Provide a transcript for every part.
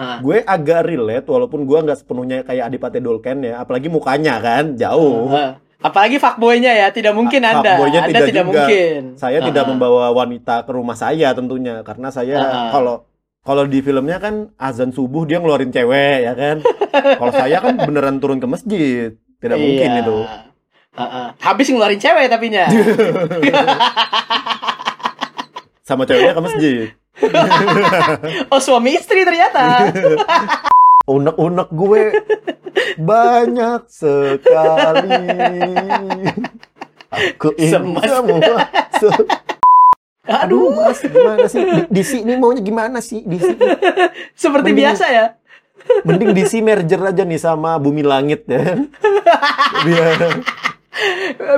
Ah. gue agak relate walaupun gue nggak sepenuhnya kayak Adipati Dolken ya, apalagi mukanya kan jauh. Ah. Apalagi fuckboy-nya ya, tidak mungkin Ah, Anda. fuckboy-nya Anda tidak tidak juga. mungkin. Saya Ah. tidak membawa wanita ke rumah saya tentunya karena saya Ah. kalau kalau di filmnya kan azan subuh dia ngeluarin cewek ya kan. kalau saya kan beneran turun ke masjid. Tidak mungkin Iya. itu. Ah, ah. Habis ngeluarin cewek tapinya. Sama ceweknya ke masjid. Oh suami istri ternyata. Unek-unek gue banyak sekali. Aku ingin semua. se- Aduh, Mas, gimana sih? Di, DC ini maunya gimana sih? DC seperti mending- biasa ya. mending DC merger aja nih sama Bumi Langit ya. Biar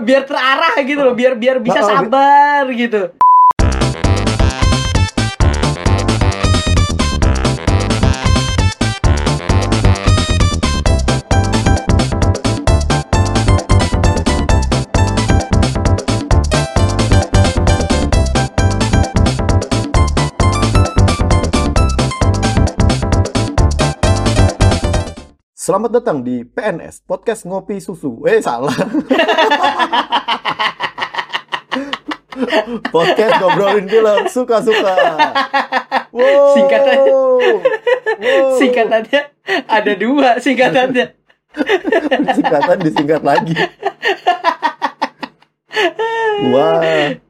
Biar terarah gitu loh, biar biar bisa bi- sabar gitu. Selamat datang di PNS Podcast Ngopi Susu. Eh salah. Podcast ngobrolin film suka-suka. Wow. Singkatannya. Wow. Singkatannya ada dua singkatannya. Singkatan disingkat lagi. Wah.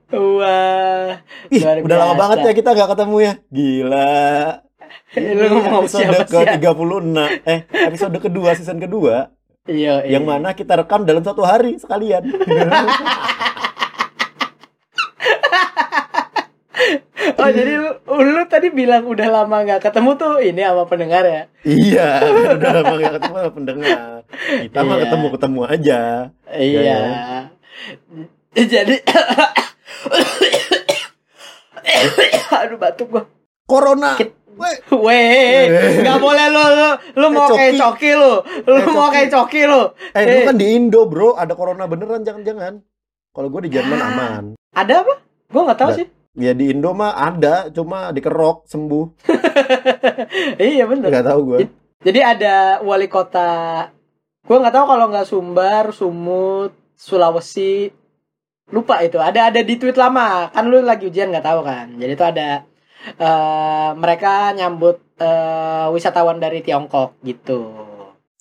Wah. Ih, luar udah lama banget ya kita nggak ketemu ya. Gila. Lu ngomong episode siapa ke sih? 36 eh episode kedua season kedua Iya, yang mana kita rekam dalam satu hari sekalian. Oh jadi lu, lu tadi bilang udah lama nggak ketemu tuh ini sama pendengar ya? iya, udah lama nggak ketemu sama pendengar. Kita mah Iya. ketemu-ketemu aja. Iya. Jadi Aduh batuk gua. Corona. Kit- Weh, nggak boleh lu lu, lu mau Eh, kayak coki. coki lu. Lu Eh, mau kayak coki lu. eh lu kan di Indo, Bro. Ada corona beneran jangan-jangan. Kalau gue di Jerman Ah. aman. Ada apa? Gua nggak tahu sih. Ya di Indo mah ada, cuma dikerok sembuh. iya bener. Nggak tahu gue. Jadi ada wali kota. Gua nggak tahu kalau nggak Sumbar, Sumut, Sulawesi. Lupa itu. Ada ada di tweet lama. Kan lu lagi ujian nggak tahu kan. Jadi itu ada eh mereka nyambut eh, wisatawan dari Tiongkok gitu.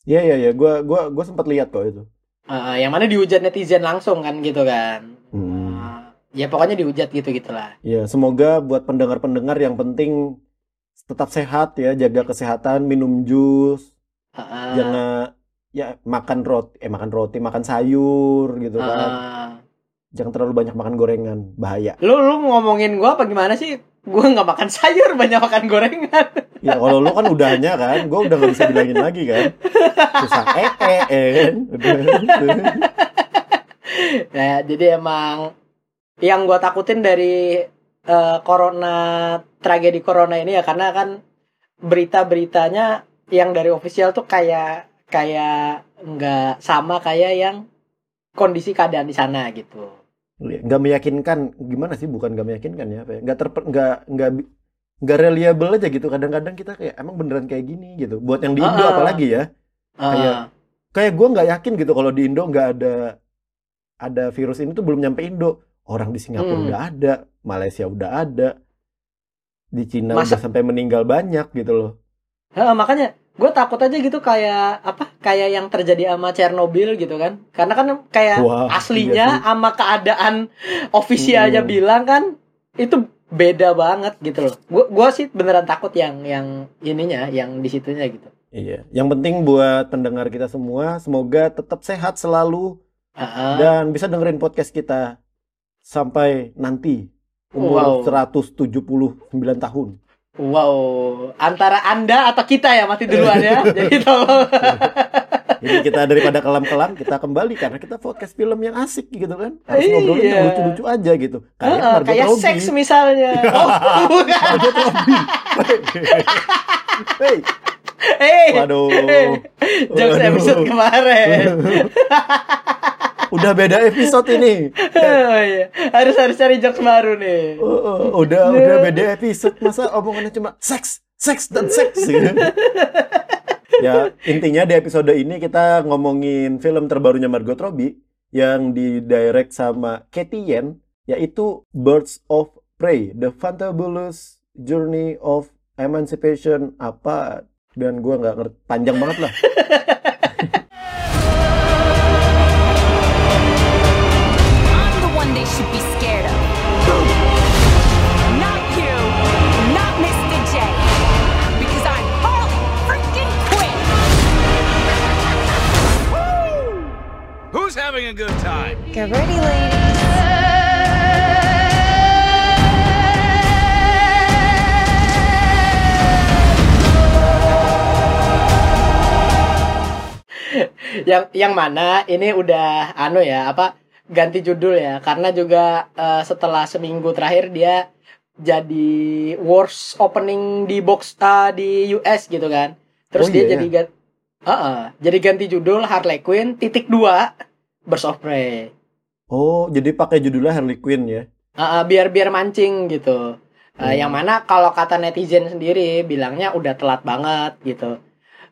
Iya iya iya, gue gua gua sempat lihat kok itu. Eh, yang mana dihujat netizen langsung kan gitu kan. Hmm. Eh, ya pokoknya dihujat gitu gitulah. Ya, semoga buat pendengar-pendengar yang penting tetap sehat ya, jaga kesehatan, minum jus, Heeh. jangan ya makan roti, eh makan roti, makan sayur gitu kan. Heeh. Jangan terlalu banyak makan gorengan, bahaya. lu lu ngomongin gua apa gimana sih? Gua nggak makan sayur, banyak makan gorengan. Ya kalau lu kan udahnya kan, gue udah nggak bisa bilangin lagi kan. Susah eh eh eh kan. Jadi emang yang gua takutin dari eh, corona tragedi corona ini ya karena kan berita-beritanya yang dari official tuh kayak kayak nggak sama kayak yang kondisi keadaan di sana gitu. Nggak meyakinkan, gimana sih? Bukan nggak meyakinkan ya, apa ya? Nggak terper, nggak nggak nggak reliable aja gitu. Kadang-kadang kita kayak emang beneran kayak gini gitu. Buat yang di Indo Ah, ah. apalagi ya. Kayak- Eh, kayak gue nggak yakin gitu kalau di Indo nggak ada ada virus ini tuh belum nyampe Indo. Orang di Singapura Hmm. udah ada, Malaysia udah ada, di Cina Masa- udah sampai meninggal banyak gitu loh. eh, makanya gue takut aja gitu kayak apa kayak yang terjadi sama Chernobyl gitu kan karena kan kayak Wah, iya aslinya sih. sama keadaan ofisialnya Hmm. bilang kan itu beda banget gitu loh. Gua gua sih beneran takut yang yang ininya, yang di situnya gitu. Iya, yang penting buat pendengar kita semua, semoga tetap sehat selalu Heeh. dan bisa dengerin podcast kita sampai nanti umur Wow. 179 tahun. Wow, antara Anda atau kita ya mati duluan ya. Jadi tolong. Jadi kita daripada kelam-kelam kita kembali karena kita podcast film yang asik gitu kan. Harus Iya. ngobrolin yang lucu-lucu aja gitu. Kayak Robbie. seks misalnya. Oh, bukan. Margot Robbie. Hey, Hey. waduh. Jokes episode kemarin. Udah beda episode ini. Oh, iya. Harus harus cari jokes baru nih. Oh, oh, udah udah beda episode masa omongannya cuma seks seks dan seks. ya intinya di episode ini kita ngomongin film terbarunya Margot Robbie yang didirect sama Katie Yen yaitu Birds of Prey, The Fantabulous Journey of Emancipation apa dan gua nggak ngerti panjang banget lah. yang yang mana ini udah anu ya apa ganti judul ya. Karena juga eh, setelah seminggu terakhir dia jadi worst opening di box ah, di US gitu kan. Terus Oh, dia iya, jadi gan Heeh, jadi ganti judul Harley Quinn titik dua of Prey. Oh, jadi pakai judulnya Harley Quinn ya. Heeh, biar biar mancing gitu. Eh, Hmm. yang mana kalau kata netizen sendiri bilangnya udah telat banget gitu.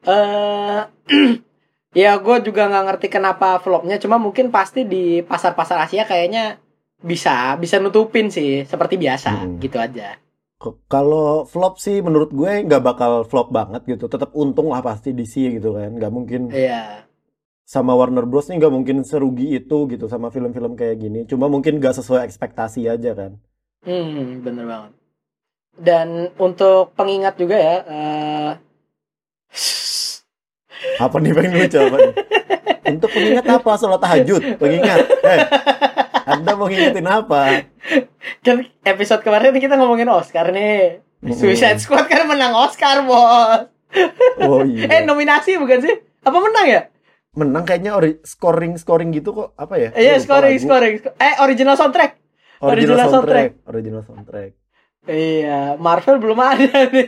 Eh ya gue juga nggak ngerti kenapa flopnya cuma mungkin pasti di pasar-pasar Asia kayaknya bisa bisa nutupin sih seperti biasa Hmm. gitu aja Kalau flop sih menurut gue nggak bakal flop banget gitu. Tetap untung lah pasti DC gitu kan. Nggak mungkin iya sama Warner Bros nih nggak mungkin serugi itu gitu sama film-film kayak gini. Cuma mungkin nggak sesuai ekspektasi aja kan. hmm bener banget dan untuk pengingat juga ya eh Apa nih pengen lucu apa nih? Untuk pengingat apa? Sholat tahajud, pengingat. Eh, Anda mau ngingetin apa? kan episode kemarin kita ngomongin Oscar nih Mm-mm. Suicide Squad kan menang Oscar bos Oh Eh iya. nominasi bukan sih? Apa menang ya? Menang kayaknya ori- scoring scoring gitu kok apa ya? Iya lupa scoring lagu. scoring. Eh original soundtrack. Original original soundtrack. Original soundtrack. Iya Marvel belum ada nih.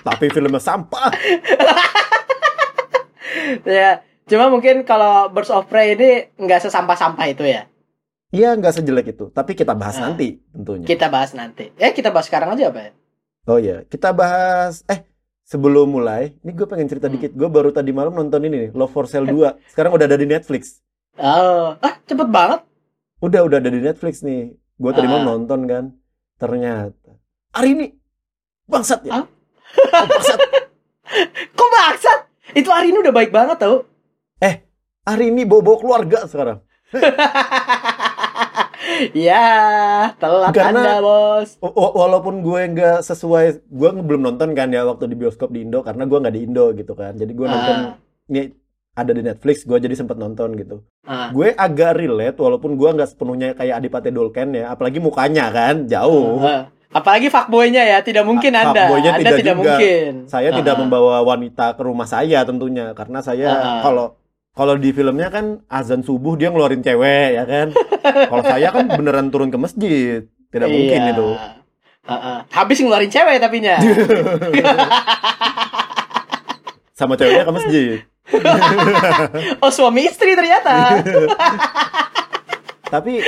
Tapi filmnya sampah. ya cuma mungkin kalau Birds of Prey ini nggak sesampah-sampah itu ya. Iya nggak sejelek itu. Tapi kita bahas Ah. nanti tentunya. Kita bahas nanti. Eh kita bahas sekarang aja apa ya? Oh iya, kita bahas eh sebelum mulai, ini gue pengen cerita Hmm. dikit. Gue baru tadi malam nonton ini nih, Love for Sale 2. Sekarang udah ada di Netflix. Oh, ah cepet banget. Udah udah ada di Netflix nih. Gue tadi Ah. malam nonton kan. Ternyata hari ini bangsat ya. Ah? Oh. Kok bangsat? Itu hari ini udah baik banget tau. Hari ini bawa-bawa keluarga sekarang. ya telat Karena- anda bos. Walaupun gue nggak sesuai, gue belum nonton kan ya waktu di bioskop di Indo karena gue nggak di Indo gitu kan. Jadi gue nonton Ah. ini ada di Netflix, gue jadi sempet nonton gitu. Ah. Gue agak relate walaupun gue nggak sepenuhnya kayak Adipati Dolken ya, apalagi mukanya kan jauh. Ah. Apalagi fuckboy-nya ya, tidak mungkin Anda. fuckboy-nya Anda tidak tidak juga. mungkin. Saya tidak Ah. membawa wanita ke rumah saya tentunya karena saya Ah. kalau kalau di filmnya kan azan subuh dia ngeluarin cewek ya kan. kalau saya kan beneran turun ke masjid. Tidak mungkin Iya. itu. Heeh. Habis ngeluarin cewek tapinya. Sama ceweknya ke masjid. oh suami istri ternyata. Tapi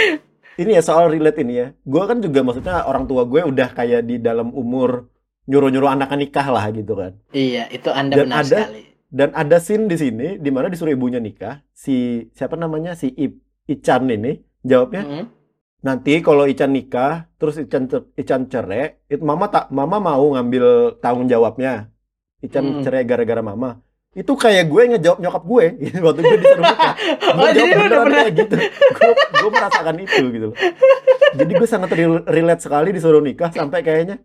ini ya soal relate ini ya. Gue kan juga maksudnya orang tua gue udah kayak di dalam umur nyuruh-nyuruh anaknya nikah lah gitu kan. iya, itu Anda Dan benar ada- sekali. Dan ada scene di sini di mana disuruh ibunya nikah. Si siapa namanya si I- Ican ini jawabnya Mm. nanti kalau Ican nikah terus Ican cer- Ican cerai, itu mama tak mama mau ngambil tanggung jawabnya. Ican Hmm. cerai gara-gara mama. Itu kayak gue ngejawab nyokap gue waktu gue disuruh nikah. Gue Oh, jadi jawab lu udah beneran pernah- kayak gitu. Gue, gue merasakan itu gitu loh. Jadi gue sangat rel- relate sekali disuruh nikah sampai kayaknya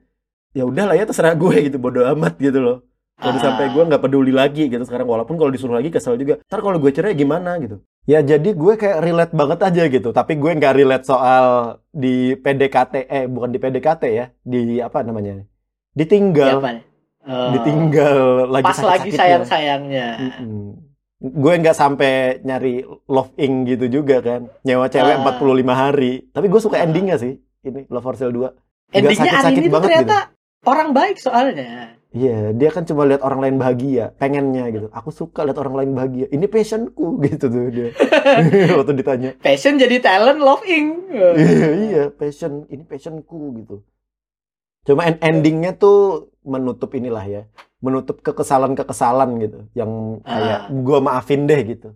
ya udahlah ya terserah gue gitu bodo amat gitu loh. Udah Ah. sampai gue nggak peduli lagi gitu sekarang walaupun kalau disuruh lagi kesel juga. Ntar kalau gue cerai gimana gitu. Ya jadi gue kayak relate banget aja gitu. Tapi gue nggak relate soal di PDKT eh bukan di PDKT ya, di apa namanya? Ditinggal, nih? Oh. ditinggal lagi Pas lagi sakit-sakitnya. sayang-sayangnya. Mm-mm. Gue nggak sampai nyari love ing gitu juga kan. Nyewa cewek Ah. 45 hari. Tapi gue suka Ah. endingnya sih. Ini Love for Sale 2. Endingnya ini tuh banget ternyata orang baik soalnya. Iya, dia kan cuma lihat orang lain bahagia, pengennya gitu. Aku suka lihat orang lain bahagia. Ini passionku gitu tuh dia. Waktu ditanya. Passion jadi talent, loving. Iya, iya, passion. Ini passionku gitu. Cuma en- endingnya tuh menutup inilah ya, menutup kekesalan-kekesalan gitu, yang kayak Ah. gua maafin deh gitu,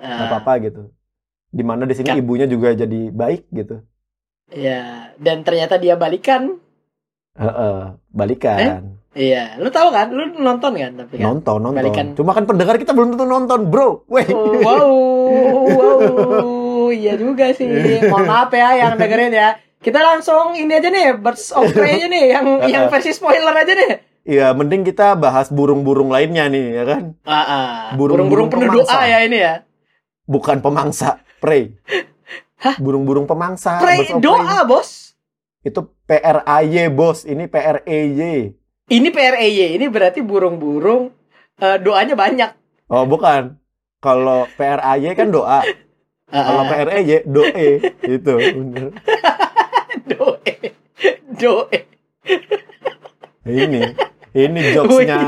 nggak Ah, apa-apa gitu. Di mana di sini ibunya juga jadi baik gitu. Iya, dan ternyata dia balikan. Heeh, balikan, Iya, lu tahu kan? Lu nonton kan tapi kan? nonton, nonton. Balikan. Cuma kan pendengar kita belum tentu nonton, bro. Weh. Oh, wow, wow, iya juga sih. Mohon maaf ya yang dengerin ya. Kita langsung ini aja nih, Birds of Prey aja nih, yang yang versi spoiler aja nih. Iya, mending kita bahas burung-burung lainnya nih, ya kan? Ah, ah. Burung-burung penuh pemangsa. doa ya ini ya. Bukan pemangsa, prey. Hah? Burung-burung pemangsa. Prey doa, Bos. Itu PRAY, bos. Ini PREY. Ini PREY, ini berarti burung-burung eh, doanya banyak. Oh, bukan. Kalau PRAY kan doa. Ah, Kalau. PREY, doe. Itu. bener. Doe. Ini. Ini jokesnya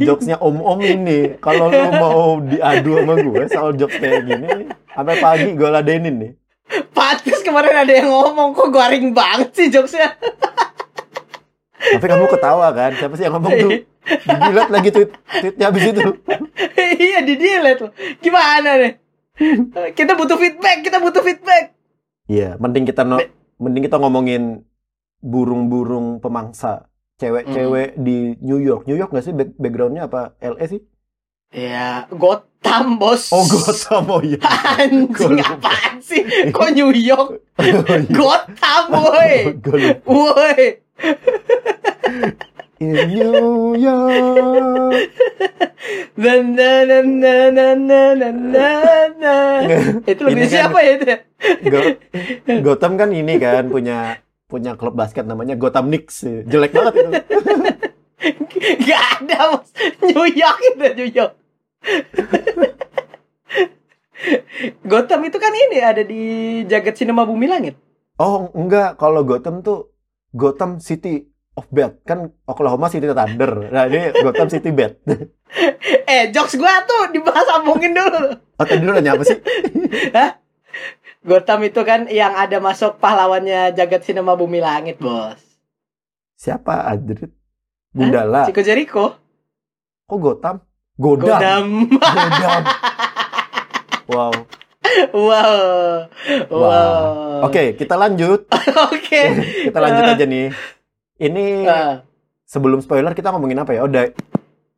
jokesnya om-om ini. Kalau lu mau diadu sama gue soal jokes kayak gini, sampai pagi gue ladenin nih. Patis kemarin ada yang ngomong kok garing banget sih jokesnya. Tapi kamu ketawa kan? Siapa sih yang ngomong tuh? Dijilat lagi tweet tweetnya habis itu. iya di delete loh. Gimana nih? Kita butuh feedback, kita butuh feedback. Iya, mending kita no- mending kita ngomongin burung-burung pemangsa cewek-cewek di New York. New York nggak sih back- backgroundnya apa? LA sih? Ya, Gotham bos. Oh, Gotham oh iya. Anjing apaan sih? Kok New York? Oh, iya. Gotham woi. Lupa. Woi. In New York. Na na na na na na na na na. Itu Ini kan- siapa ya itu? Go- Gotham kan ini kan punya punya klub basket namanya Gotham Knicks. Jelek banget itu. Gak ada bos. New York itu New York. Gotham itu kan ini ada di jagat sinema bumi langit. Oh, enggak. Kalau Gotham tuh Gotham City of Bad. Kan Oklahoma City Thunder. Nah, ini Gotham City Bad. Eh, jokes gua tuh dibahas sambungin dulu. Oh, tadi lu nanya apa sih? Hah? Gotham itu kan yang ada masuk pahlawannya jagat sinema bumi langit, bos. Siapa Adrit? Gundala. Chico Jericho. Kok Gotham? Godam. Godam. Godam. Wow. wow. Wow. Wow. Oke, kita lanjut. Oke. Kita lanjut aja nih. Ini Ah, sebelum spoiler kita ngomongin apa ya? Oh, da-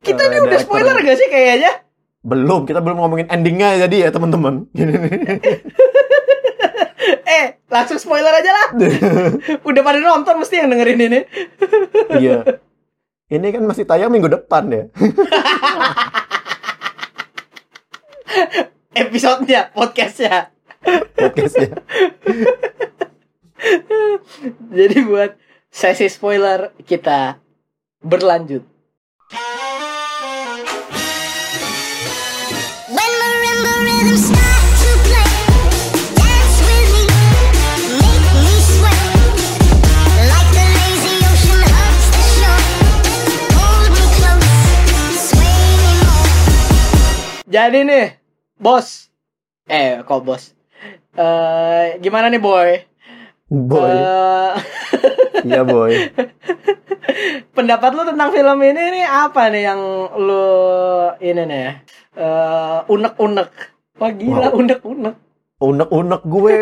kita eh, ini udah spoiler gak sih kayaknya? Belum, kita belum ngomongin endingnya jadi ya teman-teman. Langsung spoiler aja lah. Udah pada nonton mesti yang dengerin ini. Iya. Ini kan masih tayang minggu depan ya. Episodenya, podcastnya. Podcastnya. Jadi buat sesi spoiler kita berlanjut. When rhythm start Jadi nih, bos. Eh, kok bos? Eh, gimana nih boy? Boy. Eh, Iya, boy. pendapat lu tentang film ini nih apa nih yang lu ini nih? eh unek-unek. Wah gila, Wow. unek-unek. Unek-unek gue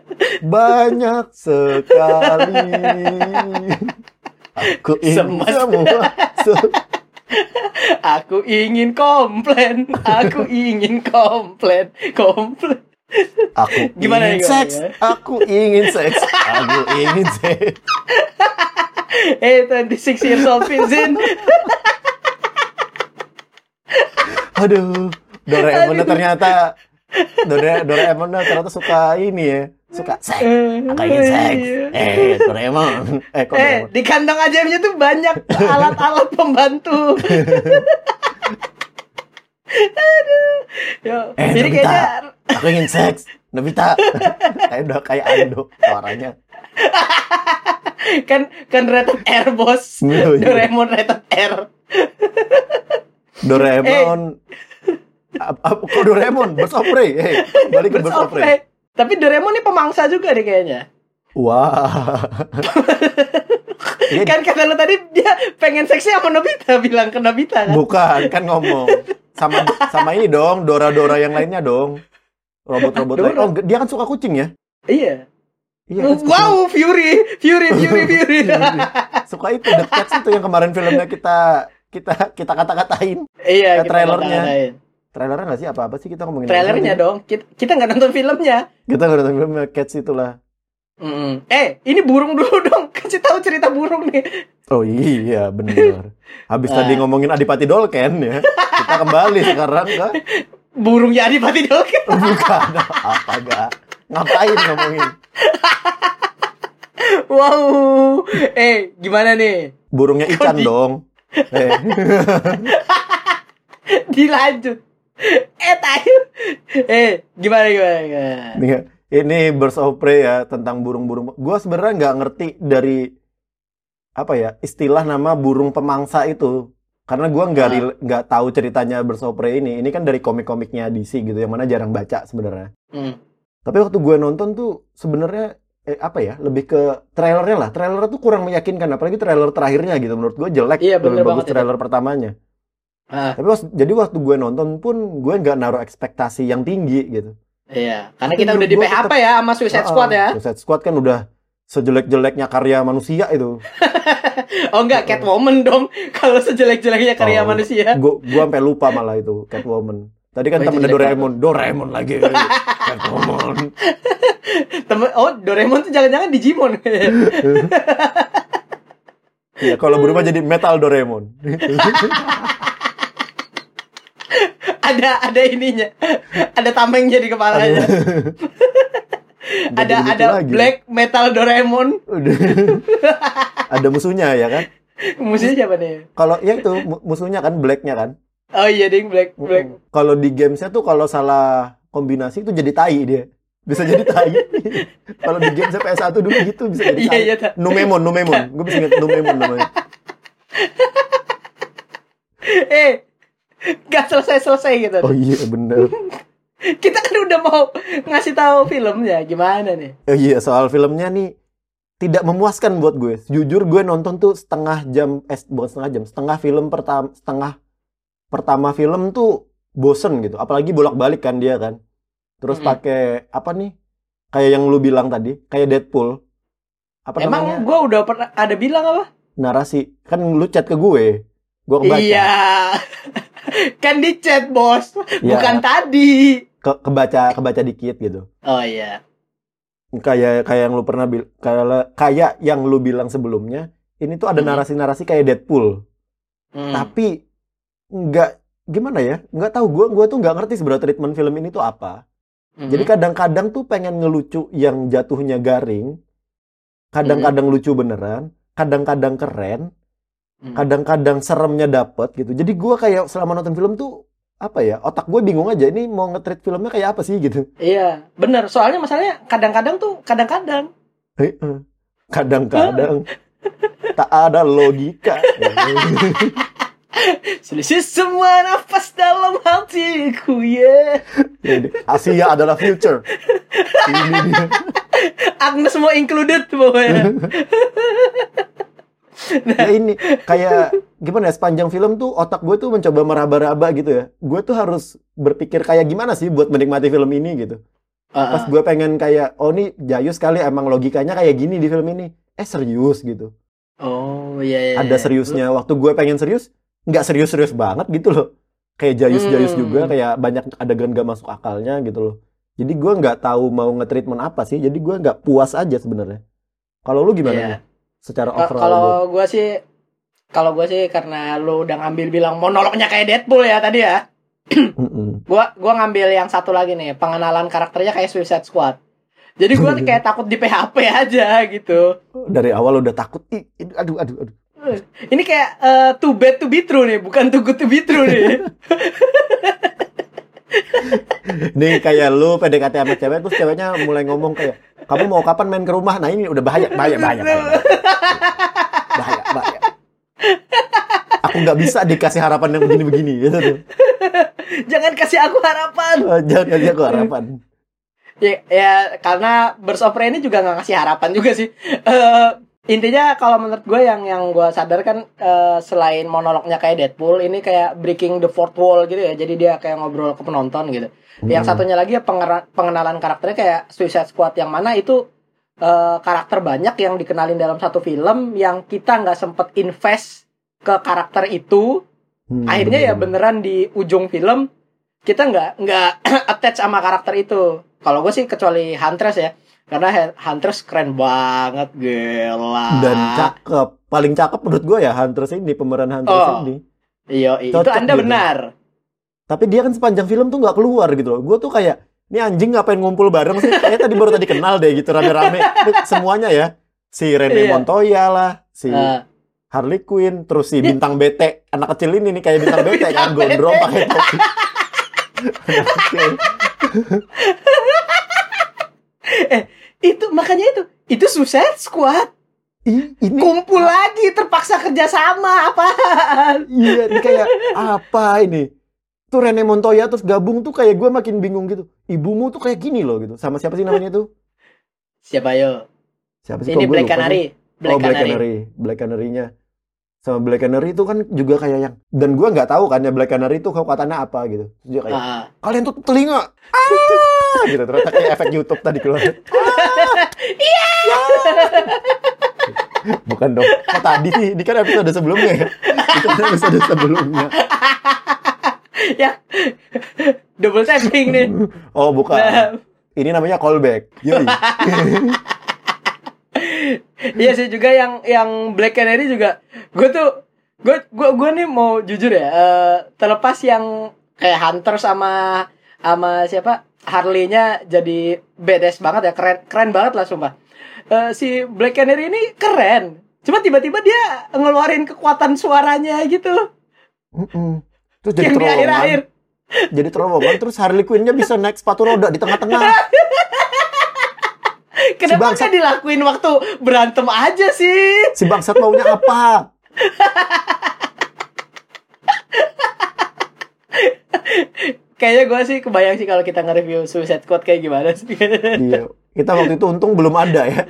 banyak sekali. Aku ingin semua. Aku ingin komplain, aku ingin komplain, komplain. Aku Gimana ingin seks. gimana? Aku ingin seks. Aku ingin seks. Eh, 26 years old Vincent. Aduh, Doraemon ternyata Dora, Doraemon ternyata suka ini ya, suka seks. Aku ingin seks. Eh, Doraemon. Eh, kok Eh, Doraemon? di kandang ajaibnya tuh banyak alat-alat pembantu. Aduh. Yo, Eh, jadi Nobita. kayaknya Aku ingin seks. Nobita. Kayak udah kayak Ando suaranya. kan kan rated R bos. Oh, iya. Doraemon rated R. Doraemon. Ap- kok Doraemon? Birds of Prey. Eh, balik ke Birds of Prey. Bersoprek. Tapi Doraemon ini pemangsa juga nih kayaknya. Wah. Iya. kan kata lu tadi dia pengen seksi sama Nobita bilang ke Nobita kan Bukan, kan ngomong. Sama sama ini dong, Dora-Dora yang lainnya dong. Robot-robot lain. Oh, dia kan suka kucing ya? iya Iya, kan wow Fury Fury Fury Fury suka itu The Cats itu yang kemarin filmnya kita kita kita kata-katain. iya kita trailernya. kata-katain. Trailernya nggak sih? Apa-apa sih kita ngomongin trailernya apa dong. Kita kita nggak nonton filmnya. Kita nggak nonton filmnya Cats itulah. Mm-mm. eh ini burung dulu dong. Kasih tahu cerita burung nih. Oh iya bener. Habis tadi Ah. ngomongin Adipati Dolken ya, kita kembali sekarang ke burungnya Adipati Dolken. Bukan. Apa gak ngapain ngomongin? Wow. Eh gimana nih? Burungnya ikan di- dong. Eh, dilanjut eh tayo eh gimana gimana, gimana? ini, Birds of Prey ya tentang burung-burung. Gua sebenarnya nggak ngerti dari apa ya istilah nama burung pemangsa itu karena gua nggak Ah. nggak tahu ceritanya Birds of Prey ini. Ini kan dari komik-komiknya DC gitu yang mana jarang baca sebenarnya. Hmm. Tapi waktu gue nonton tuh sebenarnya eh, apa ya lebih ke trailernya lah. Trailer tuh kurang meyakinkan, apalagi trailer terakhirnya gitu. Menurut gue jelek. Iya, lebih bagus banget itu. trailer pertamanya. Ah, Tapi was- jadi waktu gue nonton pun gue nggak naruh ekspektasi yang tinggi gitu. iya karena Tapi kita udah di PHP ya sama Suicide Ah, Squad ya Suicide Squad kan udah sejelek-jeleknya karya manusia itu. oh enggak Catwoman dong kalau sejelek-jeleknya karya Oh, manusia Gue gue sampai lupa malah itu Catwoman. Tadi kan Oh, jelek Doraemon, Doraemon lagi. Catwoman. temen oh Doraemon tuh jangan-jangan Digimon Ya kalau berubah jadi Metal Doraemon. Ada ada ininya ada tamengnya di kepalanya ada jadi gitu ada lagi. Black Metal Doraemon Udah. Ada musuhnya ya kan? musuhnya siapa nih Kalau ya itu mu- musuhnya kan blacknya kan. oh iya ding Black Black. Kalau di gamesnya tuh kalau salah kombinasi itu jadi tai dia. Bisa jadi tai. kalau di game PS1 dulu gitu bisa jadi Iya, tai. iya. Numemon, Numemon. Gue bisa inget Numemon namanya. eh gak selesai-selesai gitu Oh iya bener. kita kan udah mau ngasih tahu filmnya gimana nih Oh iya soal filmnya nih tidak memuaskan buat gue. Jujur gue nonton tuh setengah jam, eh bukan setengah jam, setengah film pertama, setengah pertama film tuh bosen gitu. Apalagi bolak-balik kan dia kan. Terus Mm-mm. pakai apa nih? Kayak yang lu bilang tadi, kayak Deadpool. Apa emang namanya? gue udah pernah ada bilang apa Narasi. Kan lu chat ke gue. Gue kebaca. iya kan di chat bos Iya. bukan tadi Ke- kebaca kebaca dikit gitu. oh iya Kayak kayak yang lu pernah bil kayak kayak yang lu bilang sebelumnya, ini tuh ada Mm-mm. narasi-narasi kayak Deadpool. Hmm. tapi nggak gimana ya nggak tahu gue gua tuh nggak ngerti sebenarnya treatment film ini tuh apa Mhm. jadi kadang-kadang tuh pengen ngelucu yang jatuhnya garing kadang-kadang lucu beneran kadang-kadang keren. Kadang-kadang seremnya dapet gitu jadi gue kayak selama nonton film tuh apa ya otak gue bingung aja ini mau nge-treat filmnya kayak apa sih gitu Iya, bener. Soalnya masalahnya kadang-kadang tuh kadang-kadang. Kadang-kadang tak ada logika Selisih semua nafas dalam hatiku ya. Jadi, Asia adalah future ini dia Agnes semua included pokoknya. Ya ini kayak gimana ya sepanjang film tuh otak gue tuh mencoba meraba-raba gitu ya. Gue tuh harus berpikir kayak gimana sih buat menikmati film ini gitu. Pas gue pengen kayak oh ini jayus kali emang logikanya kayak gini di film ini. Eh serius gitu. Oh iya iya. ada iya. seriusnya. Waktu gue pengen serius nggak serius-serius banget gitu loh. Kayak jayus-jayus Hmm. juga kayak banyak adegan gak masuk akalnya gitu loh. Jadi gue nggak tahu mau nge-treatment apa sih. Jadi gue nggak puas aja sebenarnya. Kalau lu gimana nih secara overall Kalau gue sih kalau gue sih karena lu udah ngambil bilang monolognya kayak Deadpool ya tadi ya. Mm-mm. Gua gua ngambil yang satu lagi nih, pengenalan karakternya kayak Suicide Squad. Jadi gua kayak takut di PHP aja gitu. dari awal udah takut Ih, aduh aduh aduh Ini kayak eh, too bad to be true nih, bukan too good to be true nih. Nih kayak lu PDKT sama cewek terus ceweknya mulai ngomong kayak kamu mau kapan main ke rumah? Nah ini udah bahaya, bahaya, bahaya, bahaya, bahaya, bahaya. Aku nggak bisa dikasih harapan yang begini-begini gitu. Jangan kasih aku harapan. Eh, Jangan kasih aku harapan. Ya, ya karena Birds of Prey ini juga nggak ngasih harapan juga sih. Eh intinya kalau menurut gue yang yang gue sadar kan eh, selain monolognya kayak Deadpool ini kayak breaking the fourth wall gitu ya. Jadi dia kayak ngobrol ke penonton gitu. Yang Hmm. satunya lagi ya pengenalan karakternya kayak Suicide Squad yang mana itu eh, karakter banyak yang dikenalin dalam satu film yang kita nggak sempet invest ke karakter itu. Hmm, akhirnya ya bener. beneran di ujung film kita nggak nggak attach sama karakter itu. Kalau gue sih kecuali Huntress ya karena Huntress keren banget gila. Dan cakep. Paling cakep menurut gue ya Huntress ini pemeran Huntress Oh. ini. Iya itu Cocok anda gitu. benar. Tapi dia kan sepanjang film tuh nggak keluar gitu loh. Gue tuh kayak ini anjing ngapain ngumpul bareng sih? Kayak tadi baru tadi kenal deh gitu rame-rame. Semuanya ya. Si Rene Iya. Montoya lah si Eh, Harley Quinn terus si bintang BT anak kecil ini nih kayak bintang BT kan gondrong pakai topi. Kecil. itu makanya itu itu Suicide Squad Ih, ini kumpul lagi terpaksa kerjasama apaan Iya, ini kayak apa ini? Tuh Rene Montoya terus gabung tuh kayak gue makin bingung gitu. Ibumu tuh kayak gini loh gitu. Sama siapa sih namanya tuh? siapa yo Siapa sih? ini Black? Canary Black oh, Black Canary Canary. Black Canary-nya. Sama Black Canary itu kan juga kayak yang dan gue nggak tahu kan ya Black Canary itu kekuatannya apa gitu. Dia kayak Ah. kalian tuh telinga. Ah, gitu ternyata kayak efek YouTube tadi keluar. Iya. Bukan dong. Kok tadi sih? Ini kan episode sebelumnya ya. Itu kan episode sebelumnya. ya double tapping nih Oh, bukan. Nah, Ini namanya callback. Yoi. Iya sih juga yang yang Black Canary juga gue tuh gue gue gue nih mau jujur ya eh, terlepas yang kayak Hunter sama sama siapa Harley-nya jadi badass banget ya keren keren banget lah sumpah Eh, si Black Canary ini keren cuma tiba-tiba dia ngeluarin kekuatan suaranya gitu Mm-mm. Terus jadi yang di terowongan. akhir-akhir Jadi terowongan terus Harley Quinn-nya bisa naik sepatu roda di tengah-tengah. kenapa bangsat- nggak dilakuin waktu berantem aja sih Si bangsat maunya apa? kayaknya gue sih kebayang sih kalau kita nge-review Suicide Squad kayak gimana sih Iya. Kita waktu itu untung belum ada ya.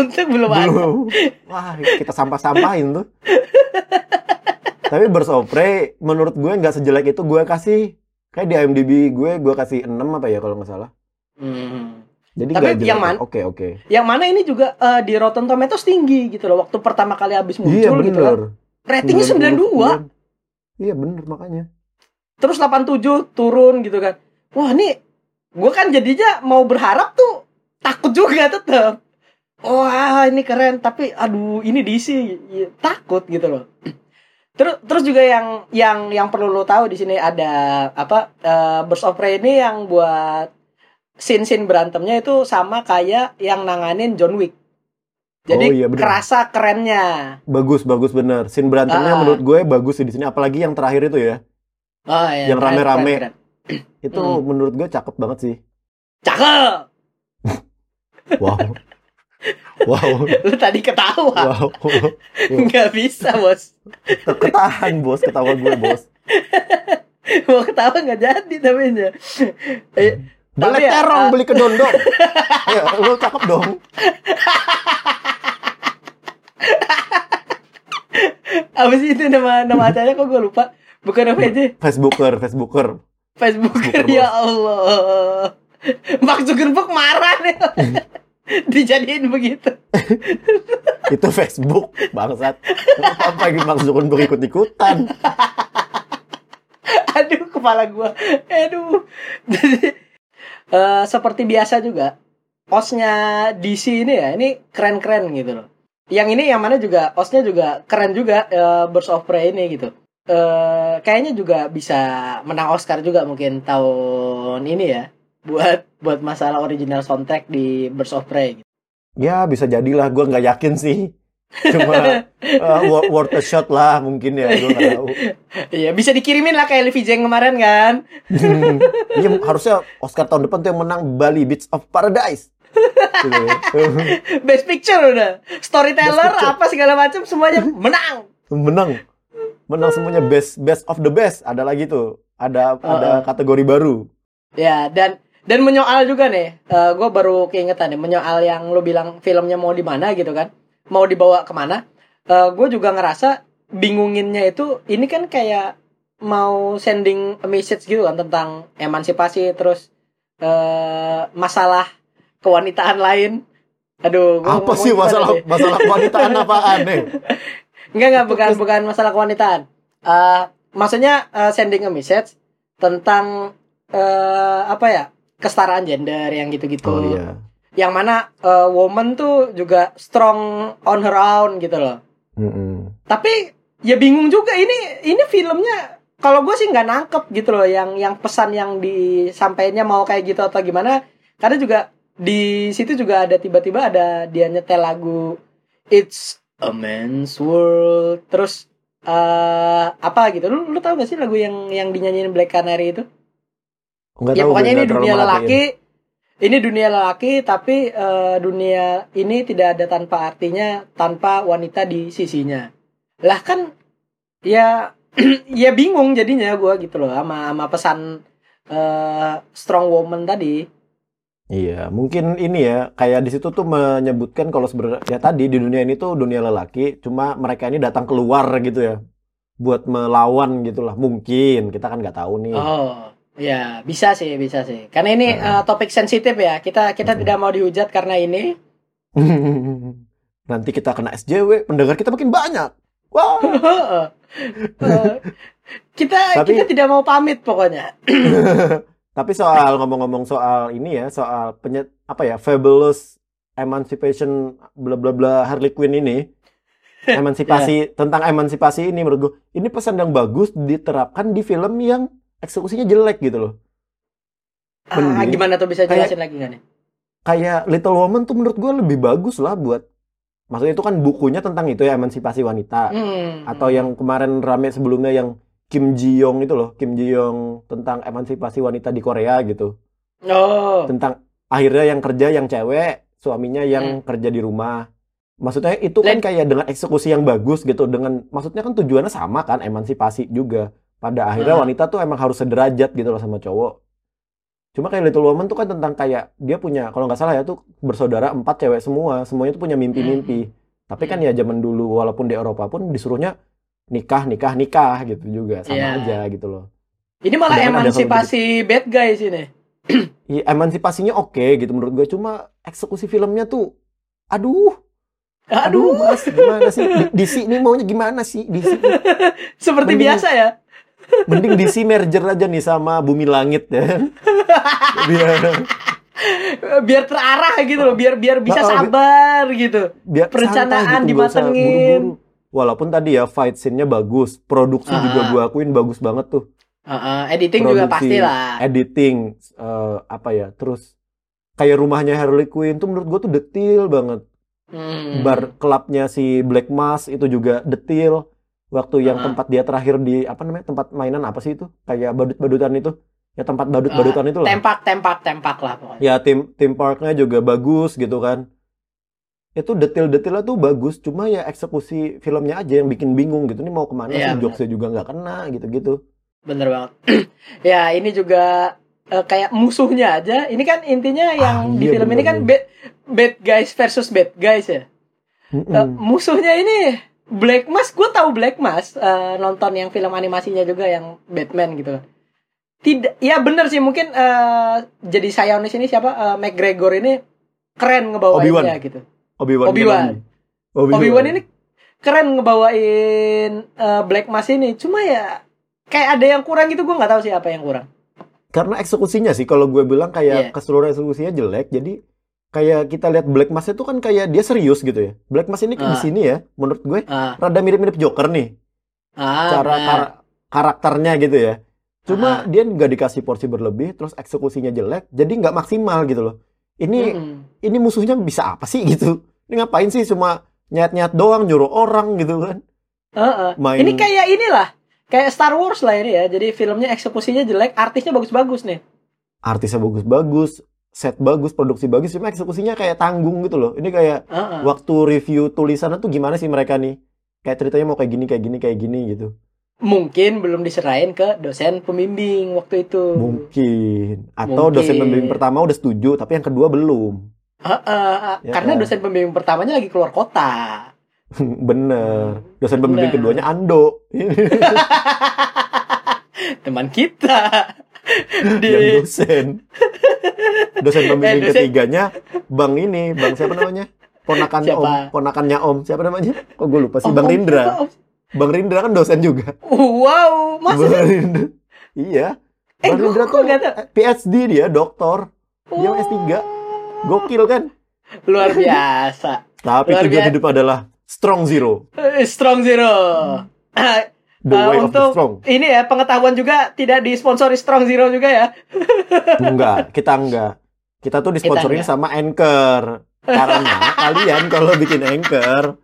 Untung belum ada. Belum. Wah, kita sampah-sampahin tuh. Tapi Birds of Prey menurut gue nggak sejelek itu gue kasih kayak di IMDb gue gue kasih 6 apa ya kalau nggak salah. Hmm. Jadi Tapi yang mana? Oke, oke. Yang mana ini juga eh, di Rotten Tomatoes tinggi gitu loh. Waktu pertama kali habis muncul Iya gitu kan. bener. Ratingnya 92. Iya bener makanya. Terus 87 turun gitu kan. Wah ini gue kan jadinya mau berharap tuh takut juga tetep. Wah ini keren tapi aduh ini DC Iya, takut gitu loh. Terus terus juga yang yang yang perlu lo tahu di sini ada apa eh, Birds of Prey ini yang buat scene-scene berantemnya itu sama kayak yang nanganin John Wick. Jadi Oh, iya, bener. kerasa kerennya. Bagus, bagus bener. Scene berantemnya Ah. menurut gue bagus sih di sini. Apalagi yang terakhir itu ya. Oh, iya, Yang rame-rame. Itu Hmm. menurut gue cakep banget sih. Cakep. Wow. wow. Lu tadi ketawa. Wow. Nggak bisa, Bos. Ketahan bos, ketawa gue bos. Mau ketawa nggak jadi tapi nya. Eh, Beli Tapi ya, terong, ah. beli kedondong. Ayo, lu cakep dong. apa sih itu nama nama acaranya kok gue lupa? Bukan apa aja? Facebooker, Facebooker. Facebooker Facebooker, ya Allah. Mark Zuckerberg marah nih. Dijadiin begitu. Itu Facebook, bangsat. Apa lagi Mark Zuckerberg ikut-ikutan? Aduh, kepala gua. Aduh. Jadi eh, seperti biasa juga osnya DC ini ya, ini keren-keren gitu loh. Yang ini yang mana juga osnya juga keren juga eh, Birds of Prey ini gitu. Eh kayaknya juga bisa menang Oscar juga mungkin tahun ini ya buat buat masalah original soundtrack di Birds of Prey. Gitu. Ya, bisa jadilah. Gue nggak yakin sih. Cuma uh, wo- worth a shot lah mungkin ya. Gue nggak tahu. Iya, bisa dikirimin lah kayak Levi Zhang kemarin kan. Hmm. Iya, harusnya Oscar tahun depan tuh yang menang Bali Beach of Paradise. Gitu ya. Best Picture udah. Storyteller Best Picture. apa segala macam semuanya menang. menang menang semuanya best best of the best ada lagi tuh ada ada Uh-uh. kategori baru Ya, dan dan menyoal juga nih. gue baru keingetan nih menyoal yang lu bilang filmnya mau di mana gitu kan. mau dibawa ke mana gue juga ngerasa bingunginnya itu ini kan kayak mau sending a message gitu kan tentang emansipasi terus eh masalah kewanitaan lain aduh gua Apa sih masalah masalah kewanitaan apaan nih? Enggak enggak bukan bukan masalah kewanitaan. Eh maksudnya eh, sending a message tentang eh apa ya? kesetaraan gender yang gitu-gitu. Oh iya. Yang mana eh, woman tuh juga strong on her own gitu loh. Mm-mm. Tapi ya bingung juga ini ini filmnya kalau gue sih nggak nangkep gitu loh yang yang pesan yang disampaikannya mau kayak gitu atau gimana. Karena juga di situ juga ada tiba-tiba ada dia nyetel lagu It's a Man's World. Terus eh apa gitu. Lu lu tahu gak sih lagu yang yang dinyanyiin Black Canary itu? Nggak ya tahu, pokoknya gue ini dunia lelaki. Ini dunia lelaki tapi eh, dunia ini tidak ada tanpa artinya tanpa wanita di sisinya. Lah kan ya ya bingung jadinya gua gitu loh sama sama pesan eh, strong woman tadi. Iya, mungkin ini ya, kayak di situ tuh menyebutkan kalau sebenarnya ya tadi di dunia ini tuh dunia lelaki, cuma mereka ini datang keluar gitu ya, buat melawan gitulah. Mungkin kita kan nggak tahu nih. Oh, ya bisa sih, bisa sih. Karena ini Nah. eh, topik sensitif ya. Kita kita tidak mau dihujat karena ini. Nanti kita kena SJW, pendengar kita makin banyak. Wah. Eh, kita Tapi- kita tidak mau pamit pokoknya. Tapi soal ngomong-ngomong soal ini ya, soal penyet apa ya, fabulous emancipation bla bla bla Harley Quinn ini, emansipasi tentang emansipasi ini menurut gue, ini pesan yang bagus diterapkan di film yang eksekusinya jelek gitu loh. Ah, Mending gimana tuh bisa kayak- jelasin lagi nggak nih? Kayak Little Woman tuh menurut gue lebih bagus lah buat, maksudnya itu kan bukunya tentang itu ya emansipasi wanita, Hmm. atau yang kemarin rame sebelumnya yang Kim Ji Young itu loh, Kim Ji Young tentang emansipasi wanita di Korea gitu. Oh. tentang akhirnya yang kerja yang cewek, suaminya Hmm. yang kerja di rumah. Maksudnya itu kan Len- kayak dengan eksekusi yang bagus gitu, dengan maksudnya kan tujuannya sama kan, emansipasi juga. Pada akhirnya Ah. wanita tuh emang harus sederajat gitu loh sama cowok. Cuma kayak Little Woman tuh kan tentang kayak dia punya, kalau nggak salah ya tuh bersaudara empat cewek semua, semuanya tuh punya mimpi-mimpi. Tapi kan Hmm. ya zaman dulu walaupun di Eropa pun disuruhnya nikah, nikah, nikah gitu juga sama Iya. aja gitu loh. Ini malah Sedangkan emansipasi bad guys ini. Iya, emansipasinya oke gitu menurut gue cuma eksekusi filmnya tuh aduh aduh Aduh, mas gimana sih Di- DC ini maunya gimana sih DC seperti mending- biasa ya. mending DC merger aja nih sama Bumi Langit ya biar Biar terarah gitu loh, biar biar bisa bi- sabar gitu. biar Perencanaan santai gitu, nggak usah dimatengin. Walaupun tadi ya fight scene-nya bagus produksi juga Ah. gue akuin bagus banget tuh Heeh, editing juga Produksi, pasti lah. editing eh, apa ya terus kayak rumahnya Harley Quinn tuh menurut gue tuh detail banget Hmm. bar klubnya si Black Mask itu juga detail waktu yang Ah. tempat dia terakhir di apa namanya tempat mainan apa sih itu kayak badut-badutan itu ya tempat badut-badutan itu lah tempak tempak tempak lah pokoknya. ya tim tim parknya juga bagus gitu kan itu detail-detailnya tuh bagus cuma ya eksekusi filmnya aja yang bikin bingung gitu ini mau ke mana Iya, sih jokesnya juga nggak kena gitu-gitu Bener banget. ya ini juga eh, kayak musuhnya aja. Ini kan intinya yang Ah, di iya, film ini bener, kan bad, bad guys versus bad guys ya. Mm-mm. Eh, musuhnya ini Black Mask, gue tahu Black Mask eh, nonton yang film animasinya juga yang Batman gitu. Tidak, ya bener sih mungkin eh, jadi Sionis ini siapa Eh, McGregor ini keren ngebawainnya Obi-Wan. gitu. Obi-Wan Obi-Wan. Obi-Wan ini keren ngebawain eh, Black Mask ini. Cuma ya kayak ada yang kurang gitu gue nggak tahu sih apa yang kurang. karena eksekusinya sih kalau gue bilang kayak Iya. keseluruhan eksekusinya jelek jadi kayak kita lihat Black Mask itu kan kayak dia serius gitu ya Black Mask ini di Ah. sini ya menurut gue Ah, rada mirip-mirip Joker nih ah, cara benar. kar- karakternya gitu ya cuma Ah. dia nggak dikasih porsi berlebih terus eksekusinya jelek jadi nggak maksimal gitu loh ini Mm-mm. ini musuhnya bisa apa sih gitu ini ngapain sih cuma nyat-nyat doang nyuruh orang gitu kan Heeh. Main- Ini kayak inilah, kayak Star Wars lah ini ya. Jadi filmnya eksekusinya jelek, artisnya bagus-bagus nih. artisnya bagus-bagus set bagus produksi bagus cuma eksekusinya kayak tanggung gitu loh ini kayak Heeh. waktu review tulisannya tuh gimana sih mereka nih kayak ceritanya mau kayak gini kayak gini kayak gini gitu Mungkin belum diserahin ke dosen pembimbing waktu itu. mungkin atau Mungkin. dosen pembimbing pertama udah setuju tapi yang kedua belum Eh, eh, Ya karena kan? dosen pembimbing pertamanya lagi keluar kota. Bener. Dosen pembimbing Bener. keduanya Ando. Teman kita. Di yang dosen. Dosen pembimbing Eh, dosen- ketiganya Bang ini, Bang siapa namanya? Ponakannya Siapa? Om, ponakannya Om. Siapa namanya? Kok gue lupa sih, Om- Bang Om Rindra. siapa, Om? Bang Rindra kan dosen juga. Wow, masa Bang Rindra. Iya. Eh, Bang Rindra tuh PhD dia, doktor. Dia Oh. S3. Gokil kan? luar biasa. Tapi Luar tujuan biasa. hidup adalah strong zero. Eh, Strong Zero. Eh, The way of the untuk strong. ini ya pengetahuan juga tidak disponsori Strong Zero juga ya. Enggak, kita enggak. Kita tuh disponsorin enggak. sama Anchor. Karena kalian kalau bikin Anchor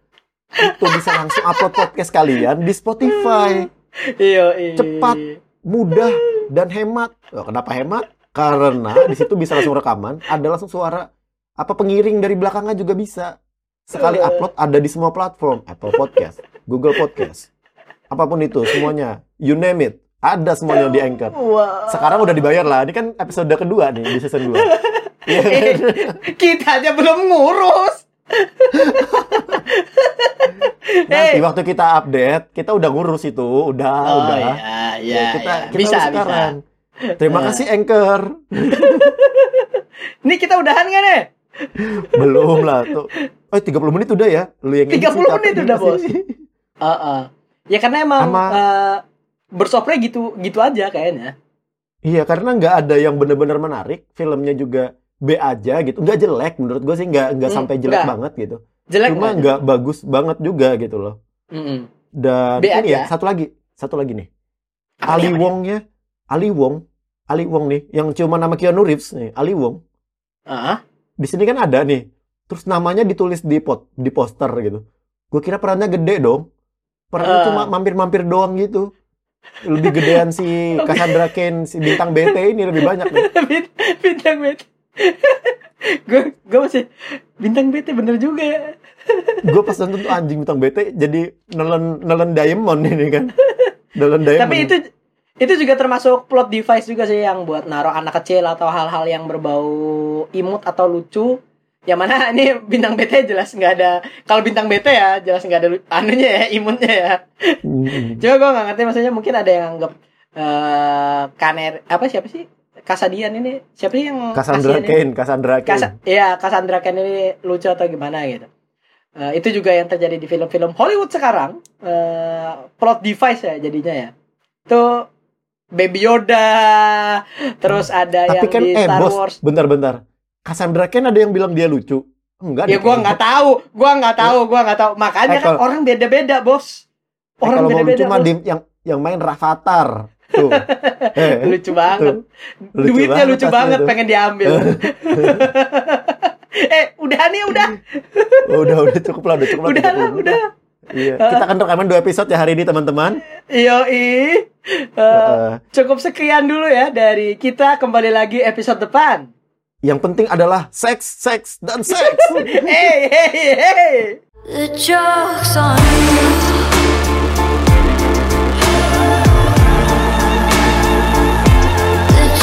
itu bisa langsung upload podcast kalian di Spotify. Iya, iya. Cepat. Mudah dan hemat. Loh, kenapa hemat? Karena di situ bisa langsung rekaman, ada langsung suara apa pengiring dari belakangnya juga bisa. Sekali Eh. upload ada di semua platform, Apple Podcast, Google Podcast. Apa pun itu, semuanya. You name it. Ada semuanya di Anchor. Sekarang udah dibayar lah. Ini kan episode kedua nih di season 2. Iya kan? Eh, kita aja belum ngurus. Nanti Eh. waktu kita update, kita udah ngurus itu, udah, Oh udah. ya, ya, kita, ya. kita bisa, urus bisa. sekarang. Terima Eh. kasih Anchor. Ini kita udahan kan nih? Belum lah tuh. Oh, 30 menit udah ya? Lu yang 30 ngisi, capek menit udah, sih. Bos. Heeh. Ya karena emang Sama- eh, bersopre gitu gitu aja kayaknya. Iya, karena nggak ada yang bener-bener menarik. Filmnya juga B aja gitu. Nggak jelek menurut gue sih. Nggak, nggak Hmm, sampai jelek nggak. banget gitu. Jelek Cuma nggak? bagus banget juga gitu loh. Mm-mm. Dan B ini ya, aja. satu lagi. Satu lagi nih. Apa Ali? Wong-nya. Ali Wong. Ali Wong nih. Yang cuma nama Keanu Reeves nih. Ali Wong. Ah, di sini kan ada nih. Terus namanya ditulis di pot di poster gitu. Gue kira perannya gede dong. Perannya Eh. cuma mampir-mampir doang gitu. Lebih gedean si Cassandra Cain, si bintang BT ini lebih banyak nih. Bint- bintang BT. gue gue masih bintang BT bener juga ya. Gue pas nonton tuh anjing bintang BT jadi nelen nelen diamond ini kan. Nelen diamond. Tapi itu itu juga termasuk plot device juga sih yang buat naruh anak kecil atau hal-hal yang berbau imut atau lucu. Yang mana ini bintang BT jelas nggak ada. Kalau bintang BT ya jelas nggak ada anunya ya imutnya ya. Hmm. Coba gue nggak ngerti maksudnya mungkin ada yang anggap eh kaner apa siapa sih Kasadian ini siapa sih yang Cassandra? Cain, Cassandra Cain. Kasa, iya, Cassandra Cain ini lucu atau gimana gitu. Eh, itu juga yang terjadi di film-film Hollywood sekarang. Eh, plot device ya jadinya ya. Itu Baby Yoda, terus ada Tapi yang kan di eh Star bos, Wars. bentar-bentar. Cassandra Cain ada yang bilang dia lucu. Enggak Ya gua kayaknya. nggak tahu, gua nggak tahu, gua nggak tahu. Makanya Eh, kan orang beda-beda, bos. Eh, Orang beda-beda. di- yang yang main Rafathar. Tuh. Eh, Lucu banget. tuh. Lucu Duitnya banget lucu banget tuh. pengen diambil. eh, udah nih, udah. Oh, udah udah cukup lah, udah cukup lah. Udah 30 lah, udah. Iya, kita akan rekaman dua episode ya hari ini teman-teman. Yoi. Eh, Heeh. cukup sekian dulu ya dari kita kembali lagi episode depan. Yang penting adalah seks, seks, dan seks. hey, hey, hey. The joke's on you.